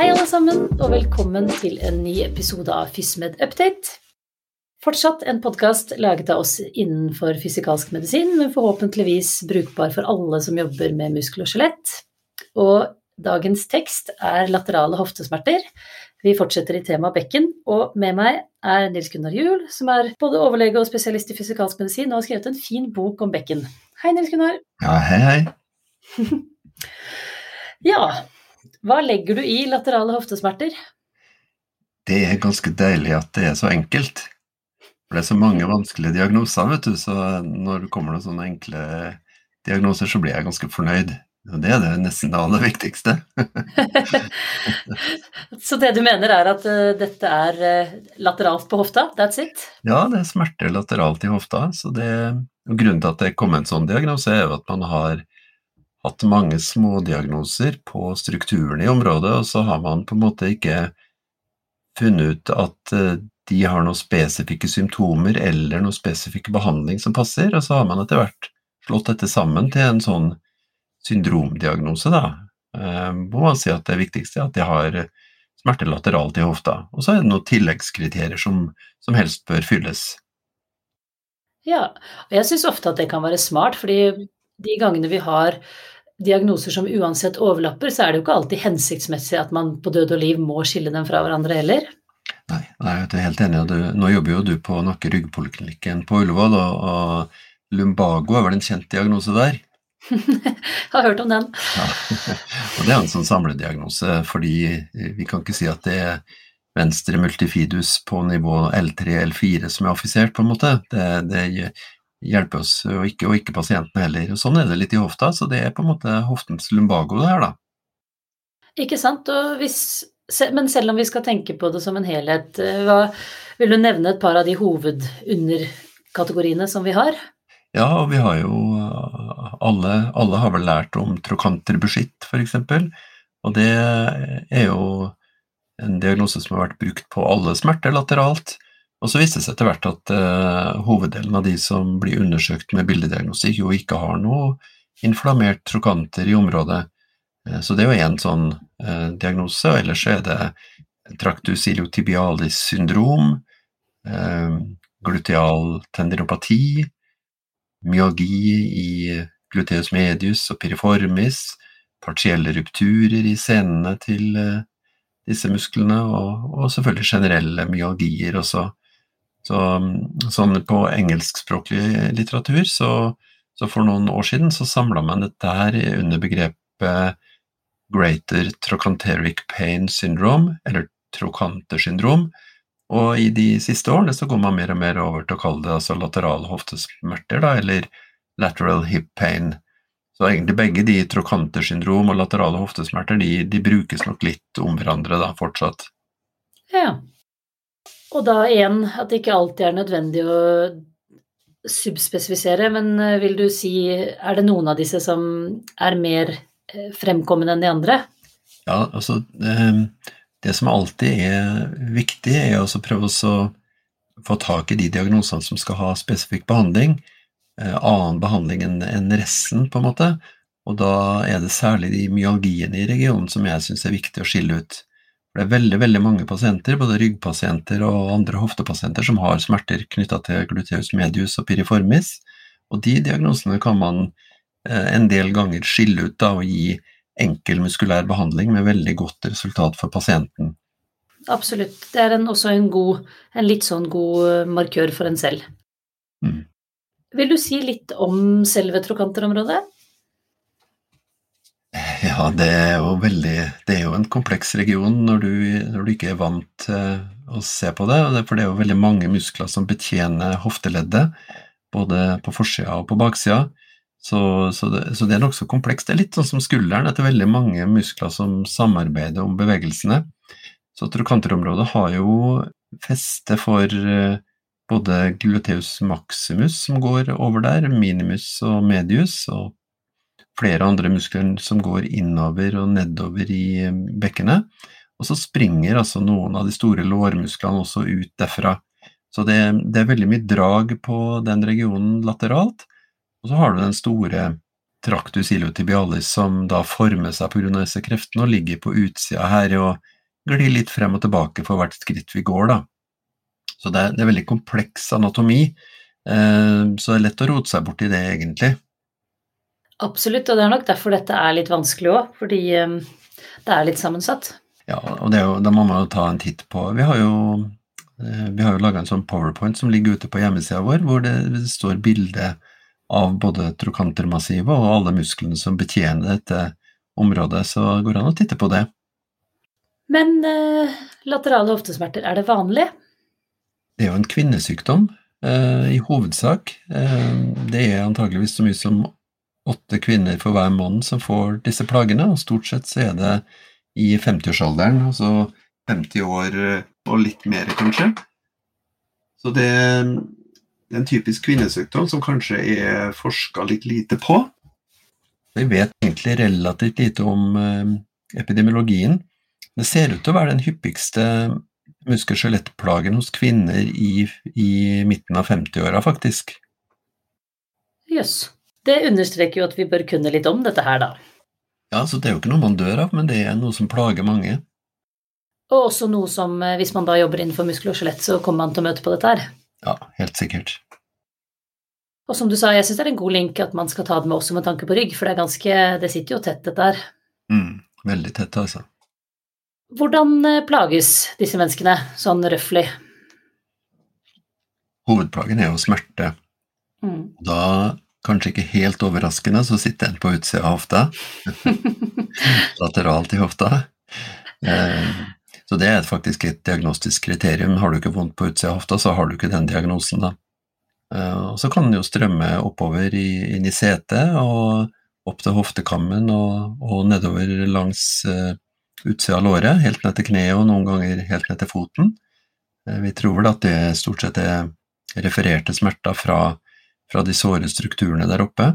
Hei, alle sammen, og velkommen til en ny episode av FysMed Update. Fortsatt en podkast laget av oss innenfor fysikalsk medisin, men forhåpentligvis brukbar for alle som jobber med muskel og skjelett. Og dagens tekst er laterale hoftesmerter. Vi fortsetter i temaet bekken, og med meg er Nils Gunnar Juel, som er både overlege og spesialist i fysikalsk medisin og har skrevet en fin bok om bekken. Hei, Nils Gunnar. Ja, hei, hei. ja, hva legger du i laterale hoftesmerter? Det er ganske deilig at det er så enkelt. For det er så mange vanskelige diagnoser, vet du, så når det kommer noen sånne enkle diagnoser, så blir jeg ganske fornøyd. Og det er det nesten det aller viktigste. så det du mener er at uh, dette er uh, lateralt på hofta, that's it? Ja, det er smerter lateralt i hofta. Så det, grunnen til at det kom en sånn diagnose, er jo at man har hatt mange smådiagnoser på strukturen i området, og så har man på en måte ikke funnet ut at uh, de har noen spesifikke symptomer eller noen spesifikke behandling som passer, og så har man etter hvert slått dette sammen til en sånn syndromdiagnose, da, eh, hvor man sier at det viktigste er at de har smerte lateralt i hofta. Og så er det noen tilleggskriterier som, som helst bør fylles. Ja, og jeg syns ofte at det kan være smart, fordi de gangene vi har diagnoser som uansett overlapper, så er det jo ikke alltid hensiktsmessig at man på død og liv må skille dem fra hverandre heller. Nei, nei jeg er helt enig. Nå jobber jo du på nakke-ryggpoliklinikken på Ullevål, og, og lumbago er vel en kjent diagnose der? Har hørt om den. Ja. Og det er en sånn samlediagnose, fordi vi kan ikke si at det er venstre multifidus på nivå L3 L4 som er affisert, på en måte. Det, det hjelper oss, og ikke, og ikke pasienten heller. Og sånn er det litt i hofta, så det er på en måte hoftens lumbago, det her, da. Ikke sant. Hvis, men selv om vi skal tenke på det som en helhet, eh, hva, vil du nevne et par av de hovedunderkategoriene som vi har? Ja, og vi har jo alle, alle har vel lært om trokanterbuskitt, f.eks. Og det er jo en diagnose som har vært brukt på alle smerter lateralt. Og så viste det seg etter hvert at uh, hoveddelen av de som blir undersøkt med bildediagnostikk, jo ikke har noe inflammert trokanter i området. Uh, så det er jo én sånn uh, diagnose, og ellers er det tractus iliotibialis syndrom, gluteal tendinopati, myalgi i gluteus medius og piriformis, partielle rupturer i senene til disse musklene, og, og selvfølgelig generelle myalgier. Så, sånn på engelskspråklig litteratur, så, så, for noen år siden så samla man dette her under begrepet Greater Trochanteric Pain Syndrome, eller trokantersyndrom, og i de siste årene så går man mer og mer over til å kalle det altså laterale hoftesmerter, da, eller lateral hip pain. Så egentlig begge de trokantersyndrom og laterale hoftesmerter, de, de, brukes nok litt om hverandre da, fortsatt. Ja. Og da igjen at det ikke alltid er nødvendig å subspesifisere, men eh, vil du si er det noen av disse som er mer eh, fremkommende enn de andre? Ja, altså eh, det som alltid er viktig, er å prøve å få tak i de diagnosene som skal ha spesifikk behandling, eh, annen behandling enn resten, på en måte. Og da er det særlig de myalgiene i regionen som jeg syns er viktig å skille ut. Det er veldig veldig mange pasienter, både ryggpasienter og andre hoftepasienter, som har smerter knytta til gluteus medius og piriformis, og de diagnosene kan man eh, en del ganger skille ut da, og gi enkel muskulær behandling med veldig godt resultat for pasienten. Absolutt. Det er en, også en, god, en, litt sånn god eh, markør for en selv. Mm. Vil du si litt om selve trokanterområdet? Ja, det er jo veldig Det er jo en kompleks region når du, når du ikke er vant til å se på det. For det er jo veldig mange muskler som betjener hofteleddet, både på forsida og på baksida. Så, så, det, så, det, er nokså komplekst. Det er litt sånn som skulderen, at det er veldig mange muskler som samarbeider om bevegelsene. Så trokanterområdet har jo feste for eh, både gluteus maximus, som går over der, minimus og medius, og flere andre muskler som går innover og nedover i eh, bekkenet. Og så springer altså noen av de store lårmusklene også ut derfra. Så det, det er veldig mye drag på den regionen lateralt. Og så har du den store tractus iliotibialis som da former seg pga. disse kreftene og ligger på utsida her og glir litt frem og tilbake for hvert skritt vi går, da. Så det er, det er veldig kompleks anatomi, eh, så det er lett å rote seg bort i det, egentlig. Absolutt, og det er nok derfor dette er litt vanskelig òg, fordi eh, det er litt sammensatt. Ja, og jo, da må man jo ta en titt på Vi har jo, vi har jo laga en sånn powerpoint som ligger ute på hjemmesida vår, hvor det står bilde av både trokantermassivet og alle musklene som betjener dette området, så går det an å titte på det. Men eh, laterale hoftesmerter, er det vanlig? Det er jo en kvinnesykdom, eh, i hovedsak. Eh, det er antageligvis så mye som åtte kvinner for hver måned som får disse plagene, og stort sett så er det i 50-årsalderen, altså 50 år og litt mer, kanskje. Så det er en typisk kvinnesykdom som kanskje er forska litt lite på. Vi vet egentlig relativt lite om epidemiologien. Det ser ut til å være den hyppigste muskel-skjelettplagen hos kvinner i, i midten av 50-åra, faktisk. Jøss. Yes. Det understreker jo at vi bør kunne litt om dette her, da. Ja, så det er jo ikke noe man dør av, men det er noe som plager mange. Og også noe som, eh, hvis man da jobber innenfor muskel og skjelett, så kommer man til å møte på dette her. Ja, helt sikkert. Og som du sa, jeg syns det er en god link at man skal ta det med også med tanke på rygg, for det er ganske Det sitter jo tett, dette her. Mm, veldig tett, altså. Hvordan eh, plages disse menneskene, sånn røftlig? Hovedplagen er jo smerte. Mm. Da, kanskje ikke helt overraskende, så sitter en på utsida av hofta. Lateralt i hofta. Eh, så det er faktisk et diagnostisk kriterium. Har du ikke vondt på utsida av hofta, så har du ikke den diagnosen, da. Eh, og så kan den jo strømme oppover i, inn i setet og opp til hoftekammen og, og nedover langs utsida av låret, helt ned til kneet og noen ganger helt ned til foten. Eh, vi tror vel at det stort sett er refererte smerter fra, fra de såre strukturene der oppe.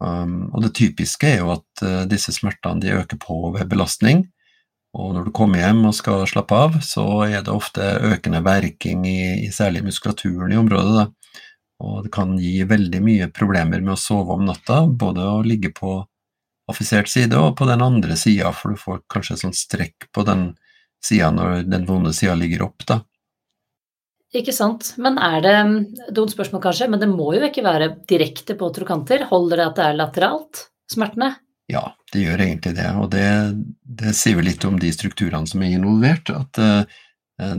Um, og det typiske er jo at uh, disse smertene de øker på ved belastning. Og når du kommer hjem og skal slappe av, så er det ofte økende verking i, i særlig muskulaturen i området. Da. Og det kan gi veldig mye problemer med å sove om natta, både å ligge på affisert side, og på den andre sida, for du får kanskje et sånt strekk på den sida når den vonde sida ligger opp, da. Ikke sant. Men er det Dumt spørsmål kanskje, men det må jo ikke være direkte på trokanter? Holder det at det er lateralt, smertene? Ja, det gjør egentlig det, og det, det sier vel litt om de strukturene som er involvert. At uh,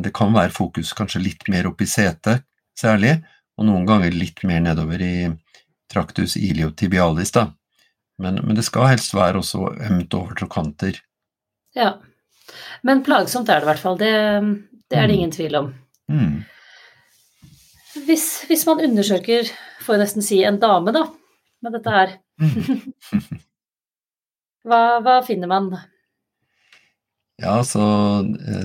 det kan være fokus kanskje litt mer opp i setet, særlig, og noen ganger litt mer nedover i tractus iliotibialis, da. Men, men, det skal helst være også ømt over trokanter. Ja. Men plagsomt er det i hvert fall. Det, det er det mm. ingen tvil om. Mm. Hvis, hvis, man undersøker, får jeg nesten si, en dame, da, med dette her hva, hva, finner man? Ja, så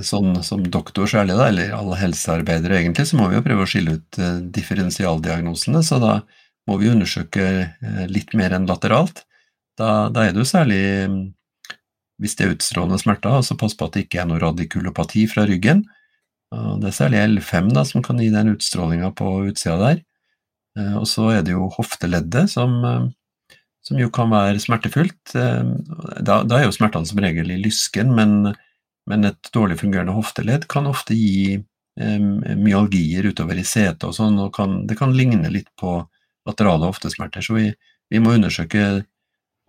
sånn som doktor særlig, da, eller alle helsearbeidere egentlig, så må vi jo prøve å skille ut uh, differensialdiagnosene. Så da må vi undersøke uh, litt mer enn lateralt. Da, da er det jo særlig hvis det er utstrålende smerter, altså pass på at det ikke er noe radikulopati fra ryggen. Det er særlig L5 da, som kan gi den utstrålinga på utsida der. Eh, og så er det jo hofteleddet, som, eh, som jo kan være smertefullt. Eh, da, da, er jo smertene som regel i lysken, men, men et dårlig fungerende hofteledd kan ofte gi myalgier utover i setet og sånn, og kan, det kan ligne litt på laterale hoftesmerter. Så vi, vi må undersøke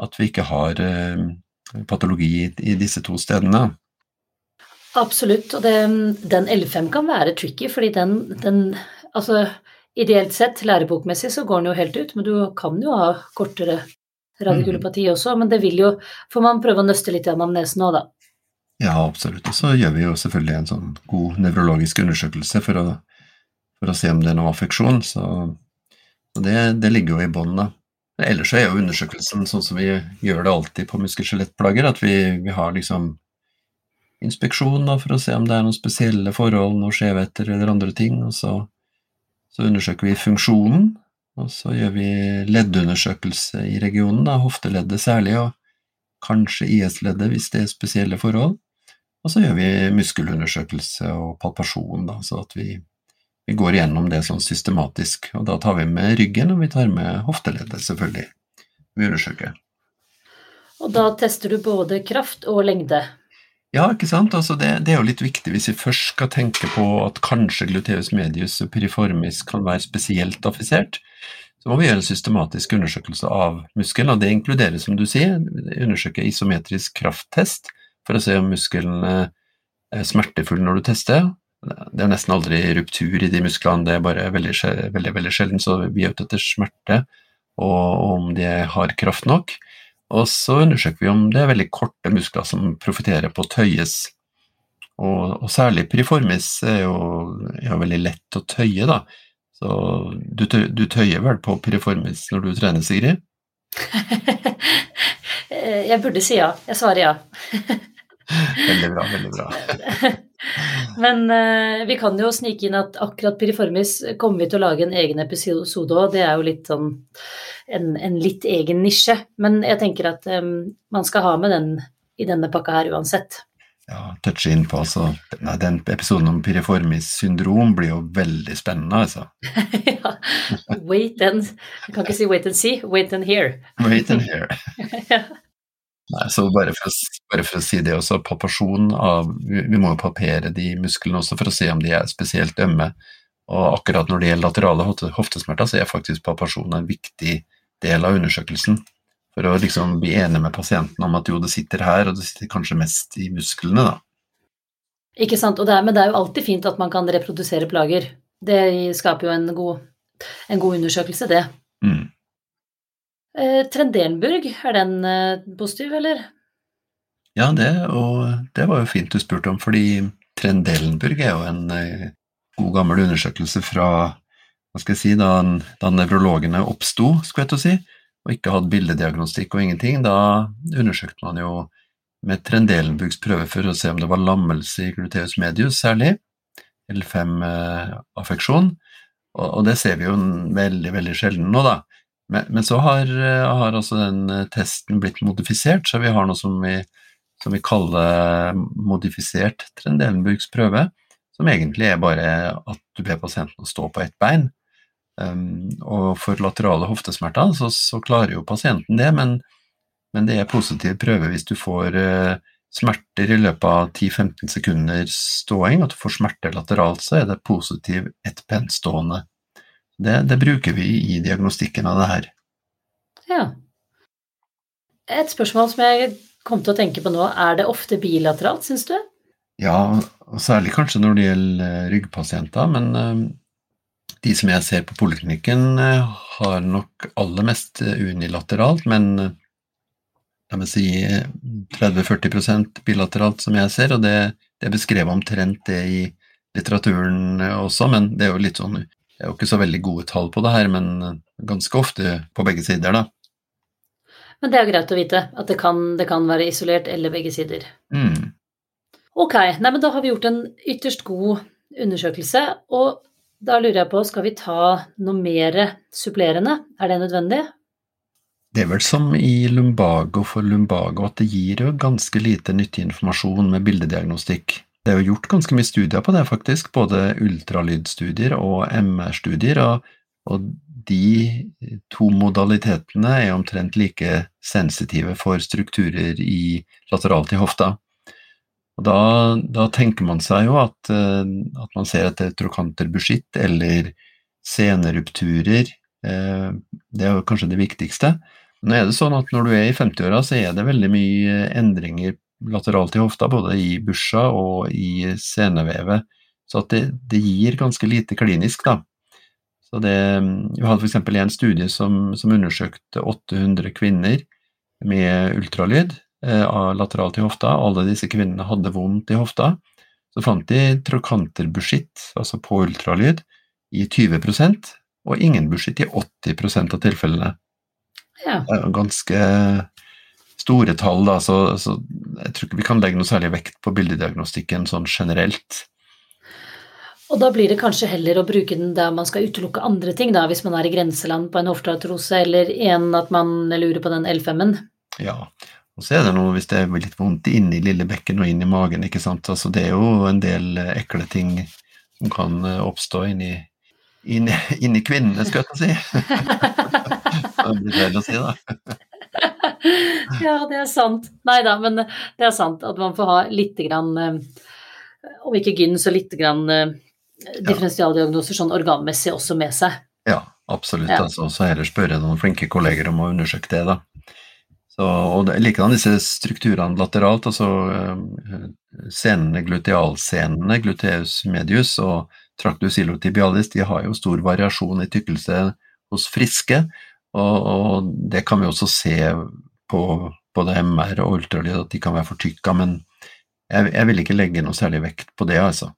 at vi ikke har eh, patologi i disse to stedene. Absolutt, og det, den L5 kan være tricky, fordi den, den Altså ideelt sett, lærebokmessig, så går den jo helt ut, men du kan jo ha kortere radikulopati mm. også, men det vil jo Får man prøve å nøste litt i anamnesen òg, da. Ja, absolutt. Og så gjør vi jo selvfølgelig en sånn god nevrologisk undersøkelse for å, for å se om det er noe affeksjon, så, så det, det, ligger jo i bånn, da. Ellers er jo undersøkelsen sånn som vi gjør det alltid på muskel-skjelettplager, at vi, vi, har liksom inspeksjon da, for å se om det er noen spesielle forhold, noen skjevheter eller andre ting, og så, så, undersøker vi funksjonen, og så gjør vi leddundersøkelse i regionen, da, hofteleddet særlig, og kanskje IS-leddet hvis det er spesielle forhold, og så gjør vi muskelundersøkelse og palpasjon, da, så at vi vi går igjennom det sånn systematisk, og da tar vi med ryggen, og vi tar med hofteleddet, selvfølgelig. vi undersøker. Og da tester du både kraft og lengde? Ja, ikke sant. Altså det, det, er jo litt viktig hvis vi først skal tenke på at kanskje gluteus medius piriformis kan være spesielt affisert. Så må vi gjøre en systematisk undersøkelse av muskelen, og det inkluderer, som du sier, undersøke isometrisk krafttest for å se om muskelen er smertefull når du tester. Det er nesten aldri ruptur i de musklene, det er bare veldig, veldig, veldig sjelden, så vi er ute etter smerte og om de har kraft nok. Og så undersøker vi om det er veldig korte muskler som profitterer på å tøyes. Og, og, særlig piriformis er jo, er jo, veldig lett å tøye, da. Så du, du tøyer vel på piriformis når du trener, Sigrid? jeg burde si ja. Jeg svarer ja. veldig bra, veldig bra. Men uh, vi kan jo snike inn at akkurat piriformis kommer vi til å lage en egen episode òg. Det er jo litt sånn en, en, litt egen nisje. Men jeg tenker at um, man skal ha med den i denne pakka her uansett. Ja, touche inn på altså nei, Den episoden om piriformis syndrom blir jo veldig spennende, altså. ja. Wait and Jeg kan ikke si wait and see, wait and hear. wait and hear. ja. Nei, så bare for, å, bare for, å, si det også, palpasjon av Vi må jo palpere de musklene også for å se om de er spesielt ømme. Og akkurat når det gjelder laterale hoftesmerter, så er faktisk palpasjon en viktig del av undersøkelsen. For å liksom bli enig med pasienten om at jo, det sitter her, og det sitter kanskje mest i musklene, da. Ikke sant, det er, men det er jo alltid fint at man kan reprodusere plager. Det skaper jo en god, en god undersøkelse, det. Mm. Eh, Trendelenburg, er den eh, positiv, eller? Ja, det, og det var jo fint du spurte om, fordi Trendelenburg er jo en eh, god gammel undersøkelse fra hva skal jeg si, da, da nevrologene oppsto, skulle jeg til å si, og ikke hadde bildediagnostikk og ingenting. Da undersøkte man jo med Trendelenburgs prøve for å se om det var lammelse i gluteus medius særlig, L5-affeksjon, og, og, det ser vi jo veldig, veldig sjelden nå, da. Men, men så har, har, altså den eh, testen blitt modifisert, så vi har noe som vi, som vi kaller modifisert Trendelenburgs prøve, som egentlig er bare at du ber pasienten å stå på ett bein. Um, og for laterale hoftesmerter så, så, klarer jo pasienten det, men, men, det er positiv prøve hvis du får uh, smerter i løpet av 10-15 sekunder ståing, at du får smerter lateralt, så er det positiv ettbentstående det, det, bruker vi i diagnostikken av det her. Ja. Et spørsmål som jeg kom til å tenke på nå, er det ofte bilateralt, syns du? Ja, og særlig kanskje når det gjelder eh, ryggpasienter, men uh, de som jeg ser på poliklinikken, uh, har nok aller mest unilateralt, men uh, la meg si 30-40 bilateralt, som jeg ser, og det, det er beskrevet omtrent det i litteraturen også, men det er jo litt sånn det er jo ikke så veldig gode tall på det her, men ganske ofte på begge sider, da. Men det er greit å vite at det kan, det kan være isolert eller begge sider. Mm. Ok, nei, men da har vi gjort en ytterst god undersøkelse, og da lurer jeg på, skal vi ta noe mer supplerende? Er det nødvendig? Det er vel som i lumbago for lumbago, at det gir jo ganske lite nyttig informasjon med bildediagnostikk. Det er jo gjort ganske mye studier på det, faktisk, både ultralydstudier og MR-studier, og, og, de to modalitetene er omtrent like sensitive for strukturer i lateralt i hofta. Og da, da, tenker man seg jo at, eh, at man ser etter trokanterbuskitt eller senerupturer. Eh, det er jo kanskje det viktigste. Nå er det sånn at når du er i 50-åra, så er det veldig mye endringer lateralt i hofta, både i busha og i senevevet. Så det, det, gir ganske lite klinisk, da. Så det, vi hadde f.eks. en studie som, som, undersøkte 800 kvinner med ultralyd lateralt i hofta. Alle disse kvinnene hadde vondt i hofta. Så fant de trokanterbuskitt, altså på ultralyd, i 20% og ingen buskitt i 80% av tilfellene. Ja. Det er ganske store tall, da, så, så, jeg tror ikke vi kan legge noe særlig vekt på bildediagnostikken sånn generelt. Og da blir det kanskje heller å bruke den der man skal utelukke andre ting, da, hvis man er i grenseland på en hofteartrose, eller en at man lurer på den L5-en? Ja, og så er det noe hvis det er litt vondt inni lille bekken og inn i magen, ikke sant. Altså, det er jo en del ekle ting som kan eh, oppstå inni, inni, inni kvinnene, skal jeg ta si. det blir feil å si, da. ja, det er sant. Nei da, men det er sant at man får ha lite grann, om ikke gyn, så lite grann differensialdiagnoser sånn organmessig også med seg. Ja, absolutt. Ja. Altså, så heller spørre noen flinke kolleger om å undersøke det, da. Så, og likedan disse strukturene lateralt, altså senene, glutealsenene, gluteus medius og tractus iliotibialis, de har jo stor variasjon i tykkelse hos friske, og, og det kan vi også se på både MR og ultralyd, at de kan være for tykka, men jeg, jeg vil ikke legge noe særlig vekt på det, altså.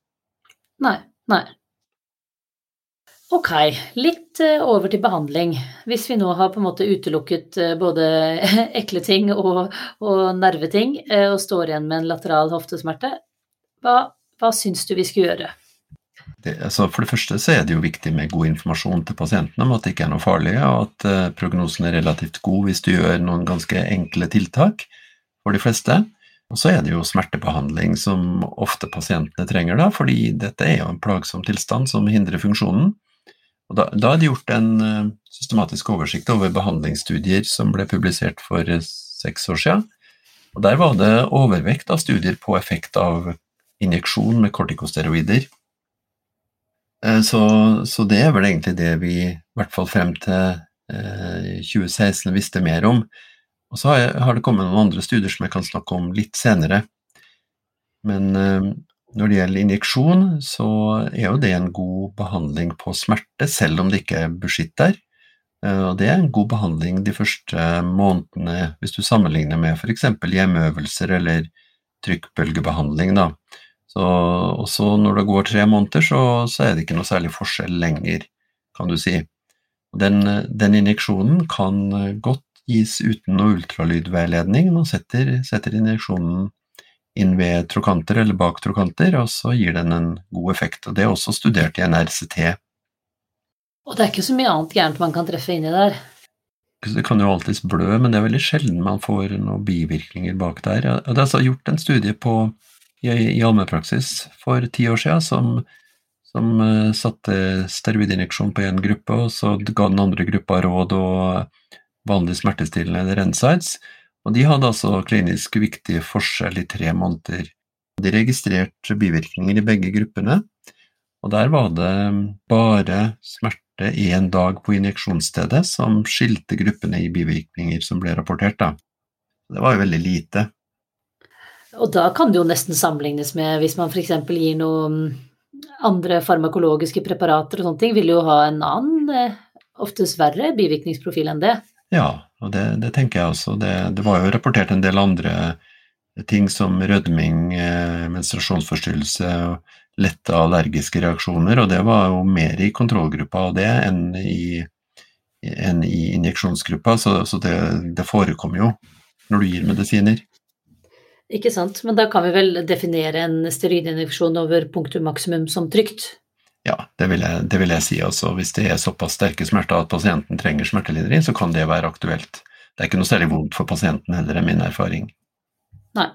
Nei, nei. Ok, litt eh, over til behandling. Hvis vi nå har på en måte utelukket eh, både ekle ting og, og nerveting, eh, og står igjen med en lateral hoftesmerte, hva, hva syns du vi skal gjøre? Det, altså for det første så er det jo viktig med god informasjon til pasientene om at det ikke er noe farlig, og at prognosen er relativt god hvis du gjør noen ganske enkle tiltak for de fleste. Og så er det jo smertebehandling som ofte pasientene trenger, da, fordi dette er jo en plagsom tilstand som hindrer funksjonen. Og da, da, er det gjort en uh, systematisk oversikt over behandlingsstudier som ble publisert for uh, seks år siden. Og der var det overvekt av studier på effekt av injeksjon med kortikosteroider. Uh, så, så, det er vel egentlig det vi i hvert fall frem til 2016 visste mer om. Og så har, har, det kommet noen andre studier som jeg kan snakke om litt senere. Men når det gjelder injeksjon, så er jo det en god behandling på smerte, selv om det ikke er budsjett der. Eh, og det er en god behandling de første månedene, hvis du sammenligner med f.eks. hjemmeøvelser eller trykkbølgebehandling. Da. Så også når det går tre måneder, så, så, er det ikke noe særlig forskjell lenger, kan du si. Den, den injeksjonen kan godt gis uten noe ultralydveiledning. Man setter, setter injeksjonen inn ved trokanter eller bak trokanter, og så gir den en god effekt. og Det er også studert i en RCT. Og det er ikke så mye annet gærent man kan treffe inni der? Det kan jo alltids blø, men det er veldig sjelden man får noen bivirkninger bak der. Det er altså gjort en studie på, i, i allmennpraksis for ti år siden som, som uh, satte steroidinjeksjon på én gruppe, og så ga den andre gruppa råd og vanlig smertestillende eller NSIDES. Og de hadde altså klinisk viktig forskjell i tre måneder. De registrerte bivirkninger i begge gruppene, og der var det bare smerte én dag på injeksjonsstedet som skilte gruppene i bivirkninger som ble rapportert. Da. Det var jo veldig lite. Og da kan det jo nesten sammenlignes med hvis man f.eks. gir noen andre farmakologiske preparater og sånne ting, vil jo ha en annen, eh, oftest verre bivirkningsprofil enn det. Ja, og det, det tenker jeg også. Det, det, var jo rapportert en del andre ting som rødming, eh, menstruasjonsforstyrrelse lette allergiske reaksjoner, og det var jo mer i kontrollgruppa av det enn i, enn i injeksjonsgruppa, så, så det, det forekommer jo når du gir medisiner. Ikke sant, men da kan vi vel definere en steroidinjeksjon over punktum maksimum som trygt? Ja, det vil, jeg, det vil jeg si. Altså, hvis det er såpass sterke smerter at pasienten trenger smertelindring, så kan det være aktuelt. Det er ikke noe særlig vondt for pasienten heller, er min erfaring. Nei.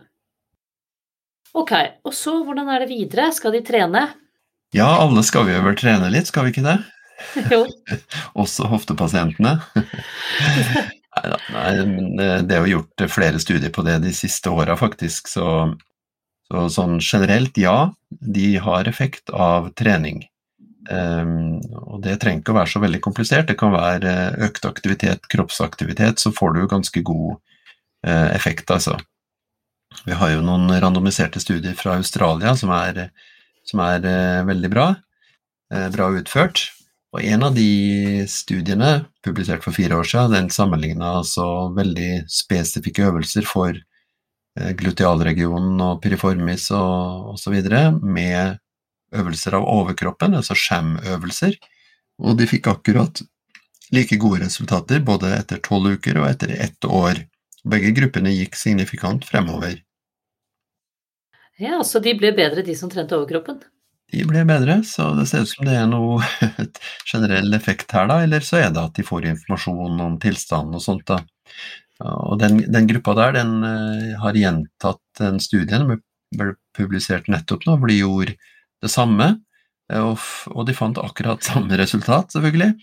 Ok, og så hvordan er det videre? Skal de trene? Ja, alle skal vi vel trene litt, skal vi ikke det? Jo. Også hoftepasientene. Neida, nei, men det er jo gjort flere studier på det de siste åra, faktisk, så, så sånn generelt, ja, de har effekt av trening. Um, og det trenger ikke å være så veldig komplisert, det kan være eh, økt aktivitet, kroppsaktivitet, så får du ganske god uh, effekt, altså. Vi har jo noen randomiserte studier fra Australia som er, som er uh, veldig bra, bra utført. Og en av de studiene, publisert for fire år siden, den sammenligna altså veldig spesifikke øvelser for glutealregionen og piriformis og osv. med øvelser av overkroppen, altså skjemøvelser, og de fikk akkurat like gode resultater både etter tolv uker og etter ett år. Begge gruppene gikk signifikant fremover. Ja, Så de ble bedre, de som trente overkroppen? De ble bedre, så det ser ut som det er noe generell effekt her, da, eller så er det at de får informasjon om tilstanden og sånt, da. Og den, den gruppa der, den uh, har gjentatt den studien, den ble publisert nettopp nå, hvor de gjorde det samme, eh, og, de fant akkurat samme resultat, selvfølgelig.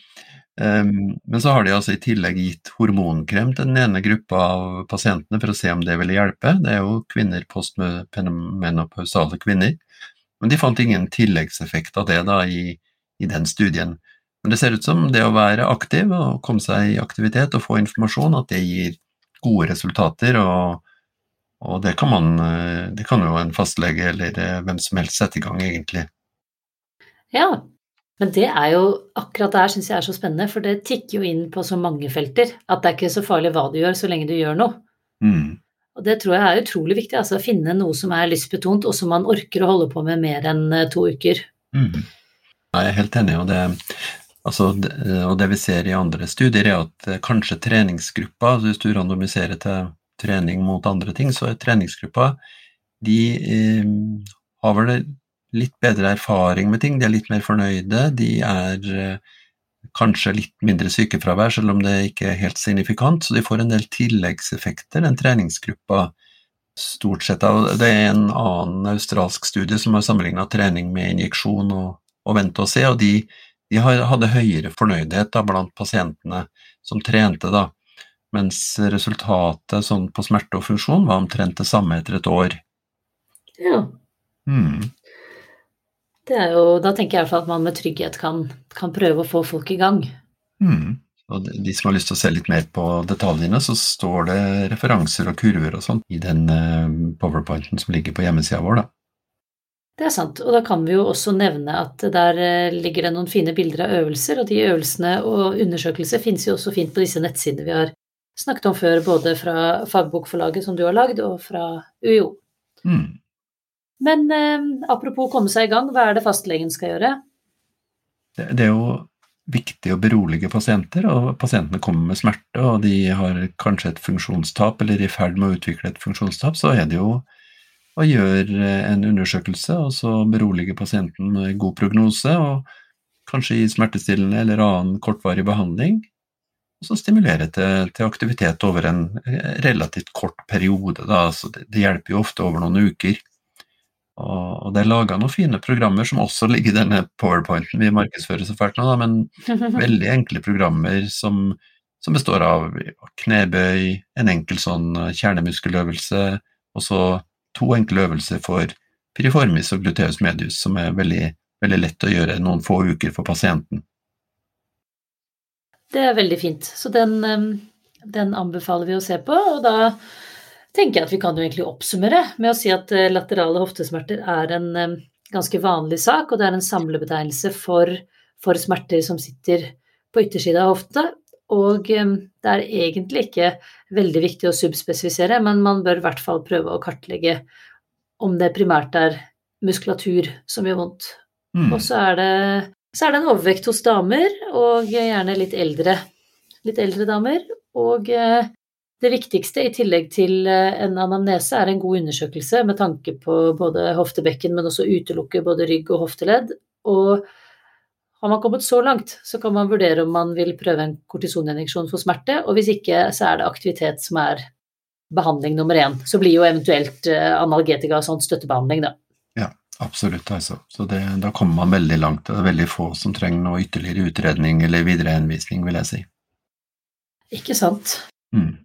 Men så har de altså i tillegg gitt hormonkrem til den ene gruppa av pasientene for å se om det ville hjelpe. Det er jo kvinner postmenopausale kvinner. Men de fant ingen tilleggseffekt av det da i, i den studien. Men det ser ut som det å være aktiv og komme seg i aktivitet og få informasjon, at det gir gode resultater. og, og det, kan man, det kan jo en fastlege eller hvem som helst sette i gang, egentlig. Ja, men det er jo akkurat det her syns jeg er så spennende, for det tikker jo inn på så mange felter at det er ikke så farlig hva du gjør, så lenge du gjør noe. Mm. Og det tror jeg er utrolig viktig, altså å finne noe som er lystbetont, og som man orker å holde på med mer enn eh, to uker. Mm. Jeg er helt enig, og det, altså, og det vi ser i andre studier, er at eh, kanskje treningsgruppa, hvis du randomiserer til trening mot andre ting, så treningsgruppa de eh, har vel litt bedre erfaring med ting, de er litt mer fornøyde, de er eh, kanskje litt mindre sykefravær, selv om det ikke er helt signifikant, så de får en del tilleggseffekter, den treningsgruppa stort sett. Det er en annen australsk studie som har sammenligna trening med injeksjon og, og vente og se, og de, de hadde høyere fornøydhet da, blant pasientene som trente, da, mens resultatet sånn på smerte og funksjon var omtrent det samme etter et år. Ja. Mm. Det er jo, da tenker jeg i hvert fall at man med trygghet kan, kan prøve å få folk i gang. Mm. Og de som har lyst til å se litt mer på detaljene, så står det referanser og kurver og sånn i den eh, powerpointen som ligger på hjemmesida vår, da. Det er sant, og da kan vi jo også nevne at der eh, ligger det noen fine bilder av øvelser, og de øvelsene og undersøkelser finnes jo også fint på disse nettsidene vi har snakket om før, både fra fagbokforlaget som du har lagd, og fra UiO. Mm. Men eh, apropos komme seg i gang, hva er det fastlegen skal gjøre? Det, det er jo viktig å berolige pasienter, og pasientene kommer med smerte, og de har kanskje et funksjonstap eller er i ferd med å utvikle et funksjonstap, så er det jo å gjøre en undersøkelse og så berolige pasienten med god prognose, og kanskje gi smertestillende eller annen kortvarig behandling, og så stimulere til, til aktivitet over en relativt kort periode. Da. Så det, det hjelper jo ofte over noen uker. Og, og det er laga noen fine programmer som også ligger i denne powerpointen vi markedsfører så fælt nå, da, men veldig enkle programmer som, som, består av knebøy, en enkel sånn kjernemuskeløvelse, og så to enkle øvelser for piriformis og gluteus medius, som er veldig, veldig lett å gjøre noen få uker for pasienten. Det er veldig fint, så den, den anbefaler vi å se på, og da tenker jeg at vi kan jo egentlig oppsummere med å si at eh, laterale hoftesmerter er en eh, ganske vanlig sak, og det er en samlebetegnelse for, for smerter som sitter på yttersida av hofta. Og eh, det er egentlig ikke veldig viktig å subspesifisere, men man bør i hvert fall prøve å kartlegge om det primært er muskulatur som gjør vondt. Mm. Og så er, det, så er det en overvekt hos damer, og gjerne litt eldre, litt eldre damer. Og det viktigste, i tillegg til eh, en anamnese, er en god undersøkelse med tanke på både hoftebekken, men også utelukke både rygg og hofteledd. Og har man kommet så langt, så kan man vurdere om man vil prøve en kortisoninjeksjon for smerte, og hvis ikke, så er det aktivitet som er behandling nummer én. Så blir jo eventuelt eh, analgetika og sånt støttebehandling, da. Absolutt, altså. Så det, da kommer man veldig langt. Det er veldig få som trenger noe ytterligere utredning eller viderehenvisning, vil jeg si. Ikke sant. Mm.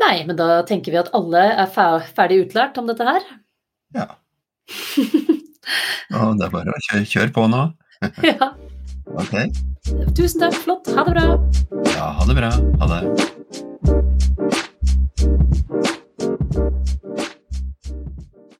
Nei, men da tenker vi at alle er ferdig utlært om dette her. Ja. Og det er bare å kjøre, kjør på nå. ja. Ok. Tusen takk. Flott. Ha det bra. Ja, ha det bra. Ha det.